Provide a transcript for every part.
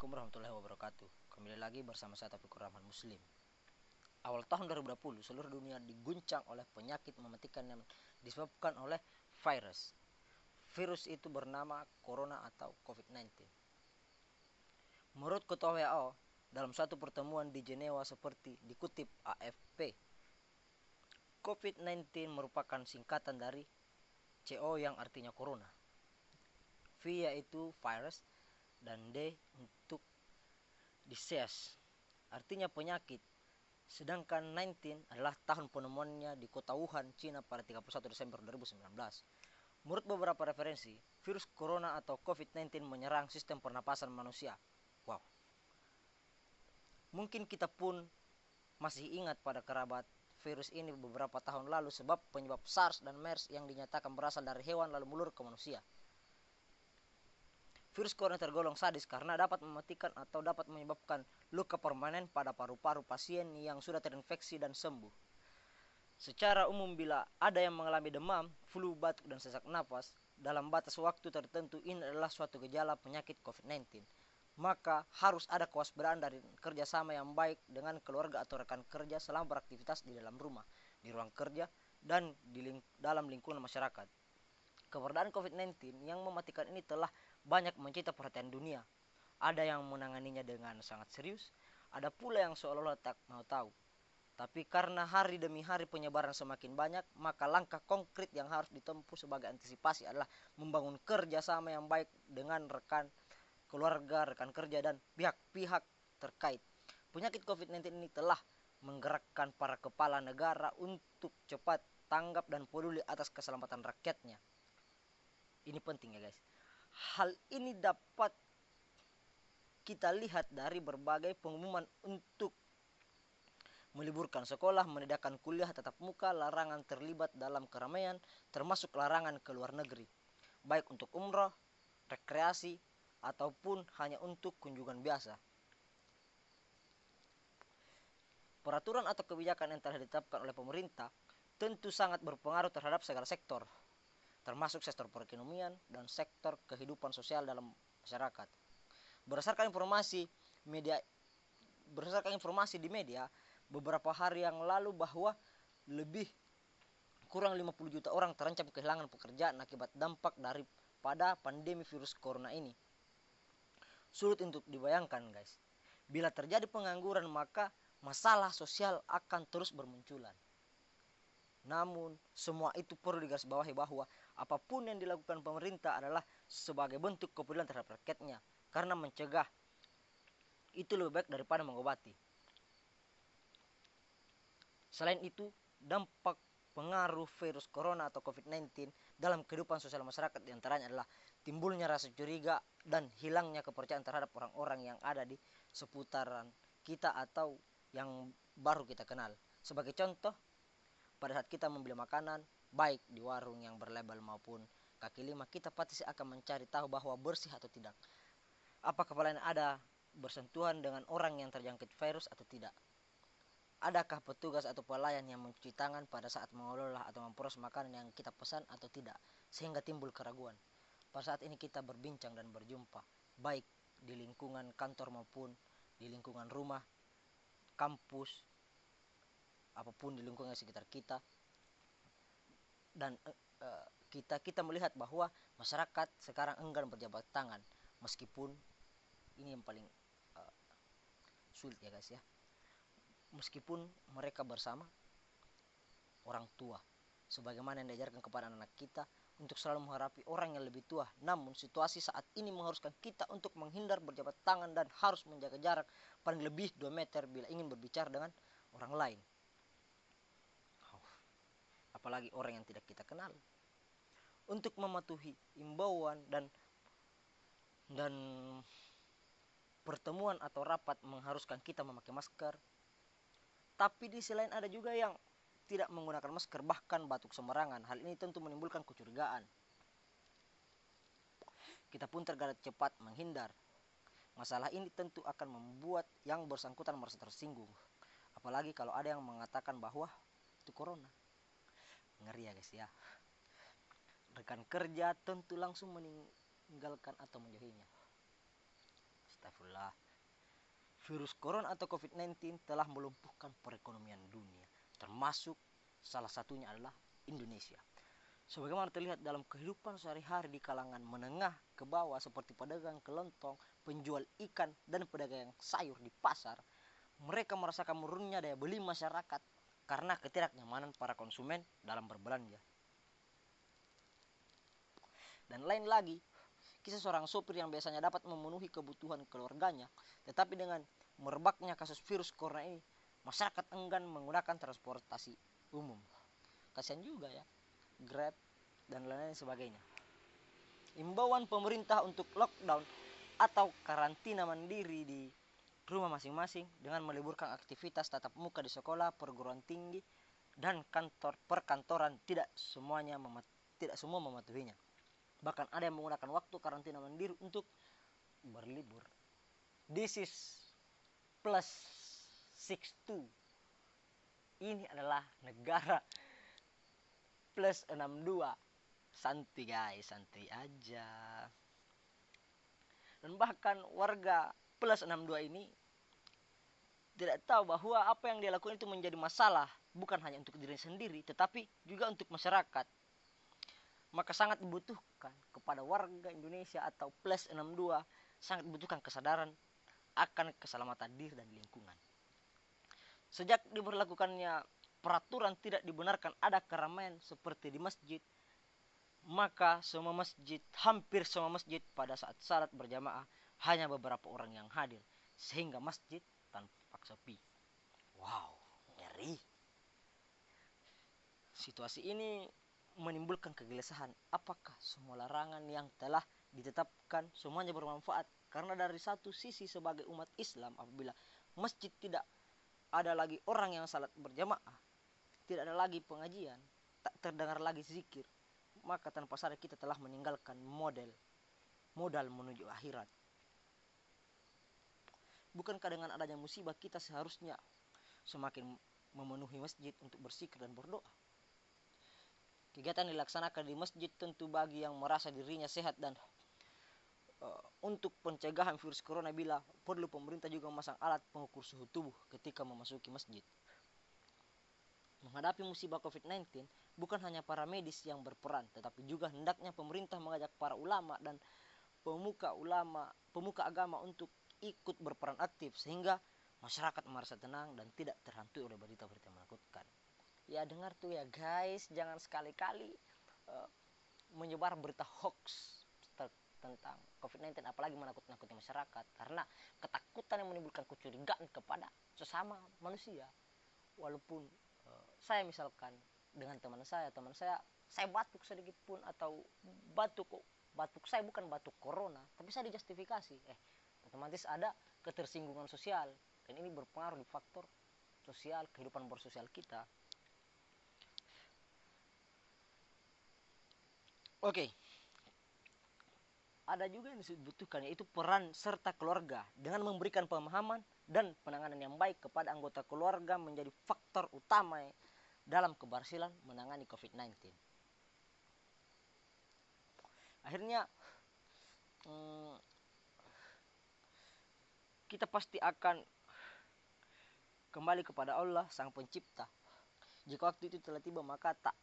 Assalamualaikum warahmatullahi wabarakatuh. Kembali lagi bersama saya Taufik Rahman Muslim. Awal tahun 2020 seluruh dunia diguncang oleh penyakit mematikan yang disebabkan oleh virus. Virus itu bernama corona atau COVID-19. Menurut Ketua WHO, dalam suatu pertemuan di Jenewa seperti dikutip AFP, COVID-19 merupakan singkatan dari CO yang artinya corona. V yaitu virus dan D untuk disease artinya penyakit sedangkan 19 adalah tahun penemuannya di kota Wuhan, Cina pada 31 Desember 2019. Menurut beberapa referensi, virus corona atau COVID-19 menyerang sistem pernapasan manusia. Wow. Mungkin kita pun masih ingat pada kerabat virus ini beberapa tahun lalu sebab penyebab SARS dan MERS yang dinyatakan berasal dari hewan lalu melur ke manusia. Virus corona tergolong sadis karena dapat mematikan atau dapat menyebabkan luka permanen pada paru-paru pasien yang sudah terinfeksi dan sembuh. Secara umum bila ada yang mengalami demam, flu, batuk, dan sesak nafas, dalam batas waktu tertentu ini adalah suatu gejala penyakit COVID-19. Maka harus ada kewaspadaan dari kerjasama yang baik dengan keluarga atau rekan kerja selama beraktivitas di dalam rumah, di ruang kerja, dan di ling dalam lingkungan masyarakat. Keberadaan COVID-19 yang mematikan ini telah banyak mencita perhatian dunia. Ada yang menanganinya dengan sangat serius, ada pula yang seolah-olah tak mau tahu. Tapi karena hari demi hari penyebaran semakin banyak, maka langkah konkret yang harus ditempuh sebagai antisipasi adalah membangun kerjasama yang baik dengan rekan keluarga, rekan kerja, dan pihak-pihak terkait. Penyakit COVID-19 ini telah menggerakkan para kepala negara untuk cepat tanggap dan peduli atas keselamatan rakyatnya. Ini penting ya guys. Hal ini dapat kita lihat dari berbagai pengumuman untuk meliburkan sekolah, menidakkan kuliah tetap muka, larangan terlibat dalam keramaian, termasuk larangan ke luar negeri, baik untuk umroh, rekreasi, ataupun hanya untuk kunjungan biasa. Peraturan atau kebijakan yang telah ditetapkan oleh pemerintah tentu sangat berpengaruh terhadap segala sektor, termasuk sektor perekonomian dan sektor kehidupan sosial dalam masyarakat. Berdasarkan informasi media berdasarkan informasi di media beberapa hari yang lalu bahwa lebih kurang 50 juta orang terancam kehilangan pekerjaan akibat dampak daripada pandemi virus corona ini. Sulit untuk dibayangkan guys. Bila terjadi pengangguran maka masalah sosial akan terus bermunculan. Namun semua itu perlu digarisbawahi bahwa apa pun yang dilakukan pemerintah adalah sebagai bentuk kepedulian terhadap rakyatnya karena mencegah itu lebih baik daripada mengobati. Selain itu, dampak pengaruh virus corona atau COVID-19 dalam kehidupan sosial masyarakat di antaranya adalah timbulnya rasa curiga dan hilangnya kepercayaan terhadap orang-orang yang ada di seputaran kita atau yang baru kita kenal. Sebagai contoh, pada saat kita membeli makanan, baik di warung yang berlabel maupun kaki lima, kita pasti akan mencari tahu bahwa bersih atau tidak. Apakah kepala ada bersentuhan dengan orang yang terjangkit virus atau tidak. Adakah petugas atau pelayan yang mencuci tangan pada saat mengelola atau memproses makanan yang kita pesan atau tidak, sehingga timbul keraguan. Pada saat ini kita berbincang dan berjumpa, baik di lingkungan kantor maupun di lingkungan rumah, kampus, apa pun di lingkungan sekitar kita dan uh, kita kita melihat bahwa masyarakat sekarang enggan berjabat tangan. Meskipun ini yang paling uh, sulit ya guys ya. Meskipun mereka bersama orang tua sebagaimana yang diajarkan kepada anak, kita untuk selalu mengharapi orang yang lebih tua. Namun situasi saat ini mengharuskan kita untuk menghindar berjabat tangan dan harus menjaga jarak paling lebih 2 meter bila ingin berbicara dengan orang lain apalagi orang yang tidak kita kenal. Untuk mematuhi imbauan dan dan pertemuan atau rapat mengharuskan kita memakai masker. Tapi di sisi lain ada juga yang tidak menggunakan masker bahkan batuk sembarangan. Hal ini tentu menimbulkan kecurigaan. Kita pun tergala cepat menghindar. Masalah ini tentu akan membuat yang bersangkutan merasa tersinggung. Apalagi kalau ada yang mengatakan bahwa itu corona ngeri ya guys ya rekan kerja tentu langsung meninggalkan atau menjauhinya Astagfirullah. Virus corona atau COVID-19 telah melumpuhkan perekonomian dunia, termasuk salah satunya adalah Indonesia. Sebagaimana terlihat dalam kehidupan sehari-hari di kalangan menengah ke bawah seperti pedagang kelontong, penjual ikan, dan pedagang sayur di pasar, mereka merasakan menurunnya daya beli masyarakat karena ketidaknyamanan para konsumen dalam berbelanja. Dan lain lagi, kisah seorang sopir yang biasanya dapat memenuhi kebutuhan keluarganya, tetapi dengan merebaknya kasus virus corona ini, masyarakat enggan menggunakan transportasi umum. Kasihan juga ya. Grab, dan lain-lain sebagainya. Imbauan pemerintah untuk lockdown atau karantina mandiri di rumah masing-masing dengan meliburkan aktivitas tatap muka di sekolah, perguruan tinggi, dan kantor perkantoran tidak semuanya memat tidak semua mematuhinya. Bahkan ada yang menggunakan waktu karantina mandiri untuk berlibur. This is plus 62. Ini adalah negara plus 62 santai guys santai aja dan bahkan warga plus 62 ini tidak tahu bahwa apa yang dia lakukan itu menjadi masalah bukan hanya untuk diri sendiri tetapi juga untuk masyarakat. Maka sangat dibutuhkan kepada warga Indonesia atau plus 62 sangat dibutuhkan kesadaran akan keselamatan diri dan lingkungan. Sejak diberlakukannya peraturan tidak dibenarkan ada keramaian seperti di masjid, maka semua masjid, hampir semua masjid pada saat salat berjamaah hanya beberapa orang yang hadir, sehingga masjid sepi. Wow, ngeri. Situasi ini menimbulkan kegelisahan. Apakah semua larangan yang telah ditetapkan semuanya bermanfaat? Karena dari satu sisi sebagai umat Islam apabila masjid tidak ada lagi orang yang salat berjamaah tidak ada lagi pengajian, tak terdengar lagi zikir, maka tanpa sadar kita telah meninggalkan model modal menuju akhirat. Bukankah dengan adanya musibah kita seharusnya semakin memenuhi masjid untuk bersikir dan berdoa? Kegiatan dilaksanakan di masjid tentu bagi yang merasa dirinya sehat dan uh, untuk pencegahan virus corona bila perlu pemerintah juga memasang alat pengukur suhu tubuh ketika memasuki masjid. Menghadapi musibah COVID-19, bukan hanya para medis yang berperan, tetapi juga hendaknya pemerintah mengajak para ulama dan pemuka ulama, pemuka agama untuk ikut berperan aktif sehingga masyarakat merasa tenang dan tidak terhantui oleh berita-berita menakutkan. Ya dengar tuh ya guys, jangan sekali-kali uh, menyebar berita hoax tentang COVID-19 apalagi menakut-nakuti masyarakat. Karena ketakutan yang menimbulkan kecurigaan kepada sesama manusia. Walaupun saya misalkan dengan teman saya teman saya saya batuk sedikit pun atau batuk batuk saya bukan batuk corona tapi saya dijustifikasi. Eh otomatis ada ketersinggungan sosial dan ini berpengaruh di faktor sosial kehidupan bersosial kita oke okay. ada juga yang dibutuhkan yaitu peran serta keluarga dengan memberikan pemahaman dan penanganan yang baik kepada anggota keluarga menjadi faktor utama dalam keberhasilan menangani COVID-19. Akhirnya hmm, kita pasti akan kembali kepada Allah Sang Pencipta. Jika waktu itu telah tiba maka tak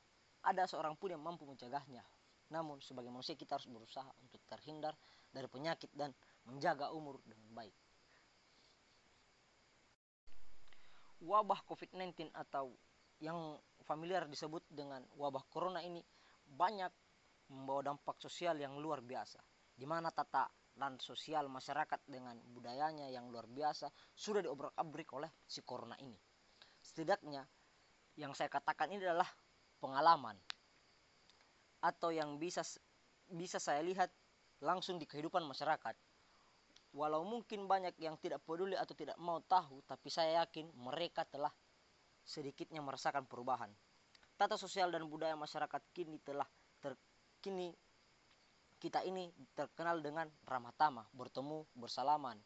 ada seorang pun yang mampu mencegahnya. Namun sebagai manusia kita harus berusaha untuk terhindar dari penyakit dan menjaga umur dengan baik. Wabah COVID-19 atau yang familiar disebut dengan wabah corona ini banyak membawa dampak sosial yang luar biasa di mana tata dan sosial masyarakat dengan budayanya yang luar biasa sudah diobrak-abrik oleh si corona ini. Setidaknya yang saya katakan ini adalah pengalaman atau yang bisa bisa saya lihat langsung di kehidupan masyarakat. Walau mungkin banyak yang tidak peduli atau tidak mau tahu, tapi saya yakin mereka telah sedikitnya merasakan perubahan. Tata sosial dan budaya masyarakat kini telah terkini kita ini terkenal dengan ramah tamah, bertemu, bersalaman,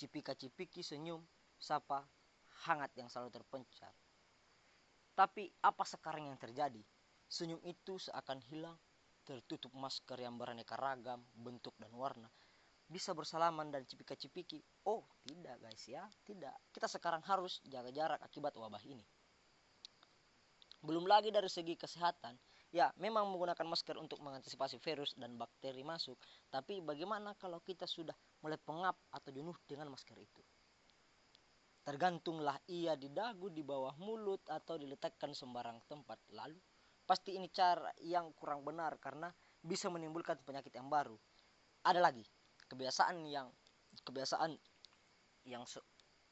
cipika-cipiki, senyum, sapa, hangat yang selalu terpencar. Tapi apa sekarang yang terjadi? Senyum itu seakan hilang, tertutup masker yang beraneka ragam, bentuk dan warna. bisa bersalaman dan cipika-cipiki. Oh, tidak guys ya, tidak. Kita sekarang harus jaga jarak akibat wabah ini. Belum lagi dari segi kesehatan, ya memang menggunakan masker untuk mengantisipasi virus dan bakteri masuk, tapi bagaimana kalau kita sudah mulai pengap atau jenuh dengan masker itu? Tergantunglah ia di dagu, di bawah mulut, atau diletakkan sembarang tempat. Lalu, pasti ini cara yang kurang benar karena bisa menimbulkan penyakit yang baru. Ada lagi, kebiasaan yang kebiasaan yang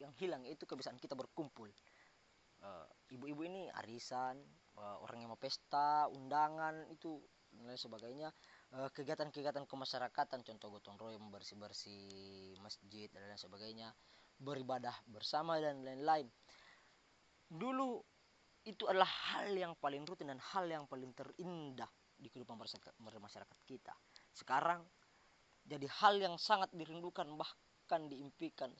yang hilang itu kebiasaan kita berkumpul eh, ibu-ibu ini arisan orang yang mau pesta undangan itu dan lain sebagainya. Uh, kegiatan-kegiatan kemasyarakatan contoh gotong royong bersih bersih masjid dan lain sebagainya. Beribadah bersama dan lain-lain. Dulu itu adalah hal yang paling rutin dan hal yang paling terindah di kehidupan masyarakat kita. Sekarang jadi hal yang sangat dirindukan bahkan diimpikan.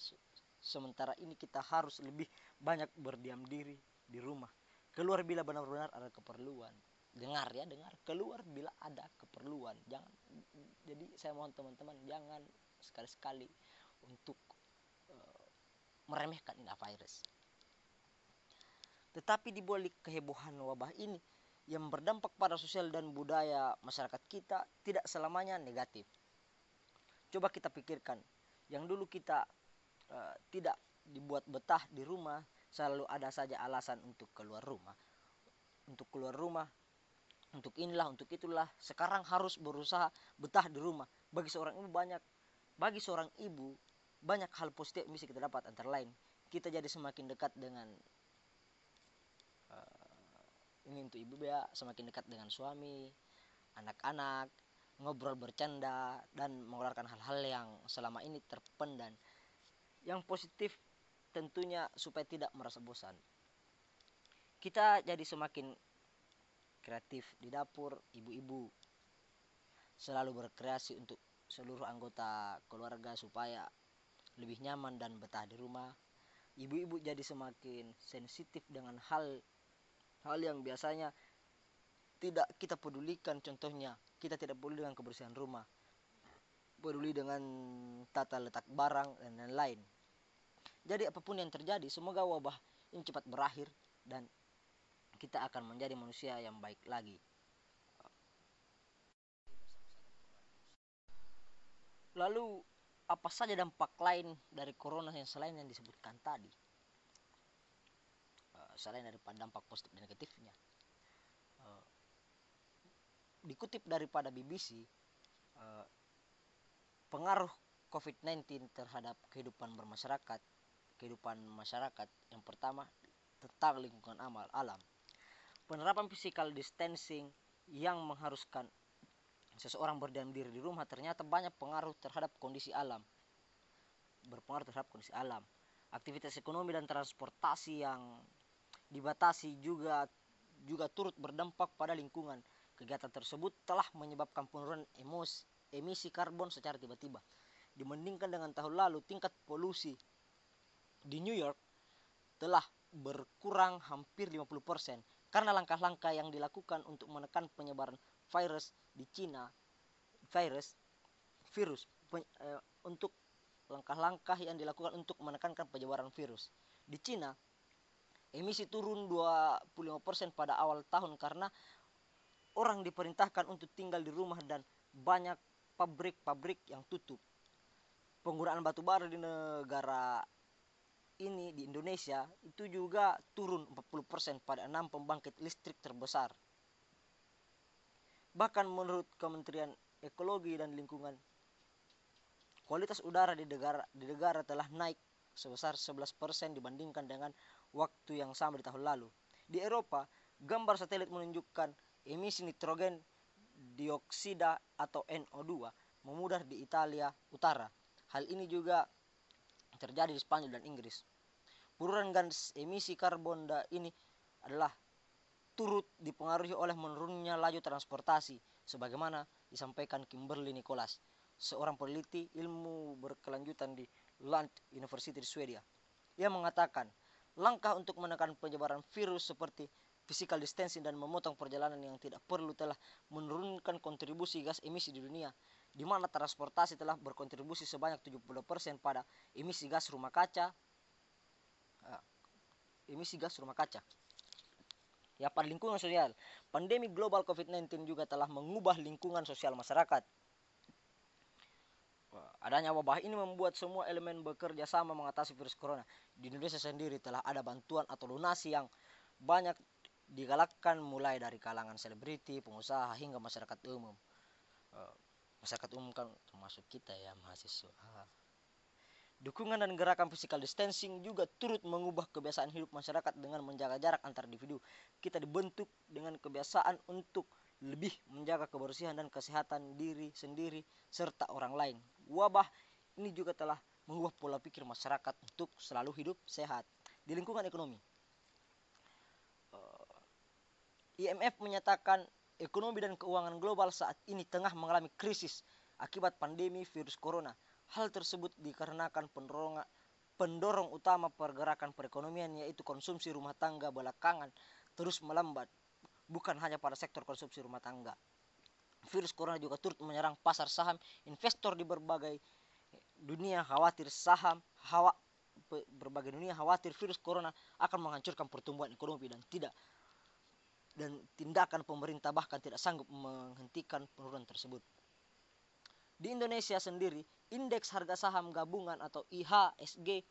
Sementara ini kita harus lebih banyak berdiam diri di rumah keluar bila benar-benar ada keperluan. Dengar ya dengar. Keluar bila ada keperluan. Jangan jadi saya mohon teman-teman jangan sekali-sekali untuk uh, meremehkan ini virus. Tetapi di balik kehebohan wabah ini yang berdampak pada sosial dan budaya masyarakat kita tidak selamanya negatif. Coba kita pikirkan yang dulu kita uh, tidak dibuat betah di rumah selalu ada saja alasan untuk keluar rumah. Untuk keluar rumah untuk inilah untuk itulah. Sekarang harus berusaha betah di rumah. Bagi seorang ibu banyak bagi seorang ibu banyak hal positif yang bisa kita dapat antara lain. Kita jadi semakin dekat dengan uh, ini untuk ibu ya semakin dekat dengan suami anak-anak ngobrol bercanda dan mengeluarkan hal-hal yang selama ini terpendam. Yang positif tentunya supaya tidak merasa bosan. Kita jadi semakin kreatif di dapur ibu-ibu. Selalu berkreasi untuk seluruh anggota keluarga supaya lebih nyaman dan betah di rumah. Ibu-ibu jadi semakin sensitif dengan hal hal yang biasanya tidak kita pedulikan. Contohnya kita tidak peduli dengan kebersihan rumah peduli dengan tata letak barang dan lain-lain jadi apa pun yang terjadi semoga wabah ini cepat berakhir dan kita akan menjadi manusia yang baik lagi. Lalu apa saja dampak lain dari corona yang selain yang disebutkan tadi? Eh, selain daripada dampak positif dan negatifnya. Dikutip daripada BBC eh, pengaruh COVID-19 terhadap kehidupan bermasyarakat kehidupan masyarakat. Yang pertama tentang lingkungan amal alam. Penerapan physical distancing yang mengharuskan seseorang berdiam diri di rumah ternyata banyak pengaruh terhadap kondisi alam. Berpengaruh terhadap kondisi alam. Aktivitas ekonomi dan transportasi yang dibatasi juga juga turut berdampak pada lingkungan. Kegiatan tersebut telah menyebabkan penurunan emos, emisi karbon secara tiba-tiba. Dibandingkan dengan tahun lalu, tingkat polusi di New York telah berkurang hampir 50% karena langkah-langkah yang dilakukan untuk menekan penyebaran virus di Cina virus virus pen, eh, untuk langkah-langkah yang dilakukan untuk menekankan penyebaran virus di Cina emisi turun 25% pada awal tahun karena orang diperintahkan untuk tinggal di rumah dan banyak pabrik-pabrik yang tutup. Penggunaan batu bara di negara ini di Indonesia itu juga turun 40% pada enam pembangkit listrik terbesar. Bahkan menurut Kementerian Ekologi dan Lingkungan, kualitas udara di negara di negara telah naik sebesar 11% dibandingkan dengan waktu yang sama di tahun lalu. Di Eropa, gambar satelit menunjukkan emisi nitrogen dioksida atau NO2 memudar di Italia Utara. Hal ini juga terjadi di Spanyol dan Inggris. Penurunan gas emisi karbon ini adalah turut dipengaruhi oleh menurunnya laju transportasi sebagaimana disampaikan Kimberly Nicholas, seorang peneliti ilmu berkelanjutan di Lund University di Swedia. Ia mengatakan, langkah untuk menekan penyebaran virus seperti physical distancing dan memotong perjalanan yang tidak perlu telah menurunkan kontribusi gas emisi di dunia. di mana transportasi telah berkontribusi sebanyak 70% pada emisi gas rumah kaca uh, emisi gas rumah kaca. Ya, pada lingkungan sosial, pandemi global COVID-19 juga telah mengubah lingkungan sosial masyarakat. Adanya wabah ini membuat semua elemen bekerja sama mengatasi virus corona. Di Indonesia sendiri telah ada bantuan atau lunasi yang banyak digalakkan mulai dari kalangan selebriti, pengusaha hingga masyarakat umum. Eh, masyarakat umum kan termasuk kita ya mahasiswa. Dukungan dan gerakan physical distancing juga turut mengubah kebiasaan hidup masyarakat dengan menjaga jarak antar individu. Kita dibentuk dengan kebiasaan untuk lebih menjaga kebersihan dan kesehatan diri sendiri serta orang lain. Wabah ini juga telah mengubah pola pikir masyarakat untuk selalu hidup sehat di lingkungan ekonomi. Eh, IMF menyatakan ekonomi dan keuangan global saat ini tengah mengalami krisis akibat pandemi virus corona Hal tersebut dikarenakan pendorong, pendorong utama pergerakan perekonomian yaitu konsumsi rumah tangga belakangan terus melambat, bukan hanya pada sektor konsumsi rumah tangga. Virus corona juga turut menyerang pasar saham, investor di berbagai dunia khawatir saham, hawa, berbagai dunia khawatir virus corona akan menghancurkan pertumbuhan ekonomi dan tidak dan tindakan pemerintah bahkan tidak sanggup menghentikan penurunan tersebut. Di Indonesia sendiri, indeks harga saham gabungan atau IHSG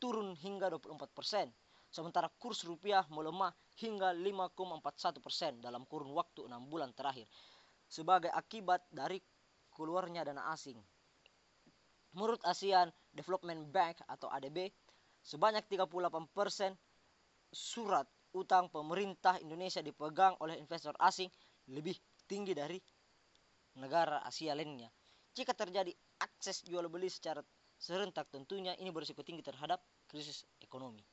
turun hingga 24 persen. Sementara kurs rupiah melemah hingga 5,41 persen dalam kurun waktu 6 bulan terakhir sebagai akibat dari keluarnya dana asing. Menurut ASEAN Development Bank atau ADB, sebanyak 38 persen surat utang pemerintah Indonesia dipegang oleh investor asing lebih tinggi dari negara Asia lainnya. Jika terjadi akses jual beli secara serentak tentunya ini berisiko tinggi terhadap krisis ekonomi.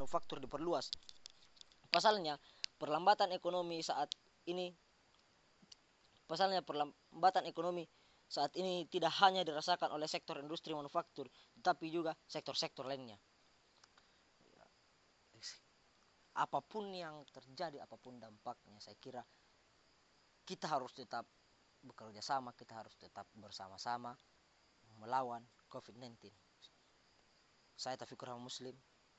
Manufaktur diperluas. Pasalnya, perlambatan ekonomi saat ini pasalnya perlambatan ekonomi saat ini tidak hanya dirasakan oleh sektor industri manufaktur, tetapi juga sektor-sektor lainnya. Apa pun yang terjadi, apa pun dampaknya, saya kira kita harus tetap bekerja sama, kita harus tetap bersama-sama melawan COVID-19. Saya Taufik Rahman Muslim.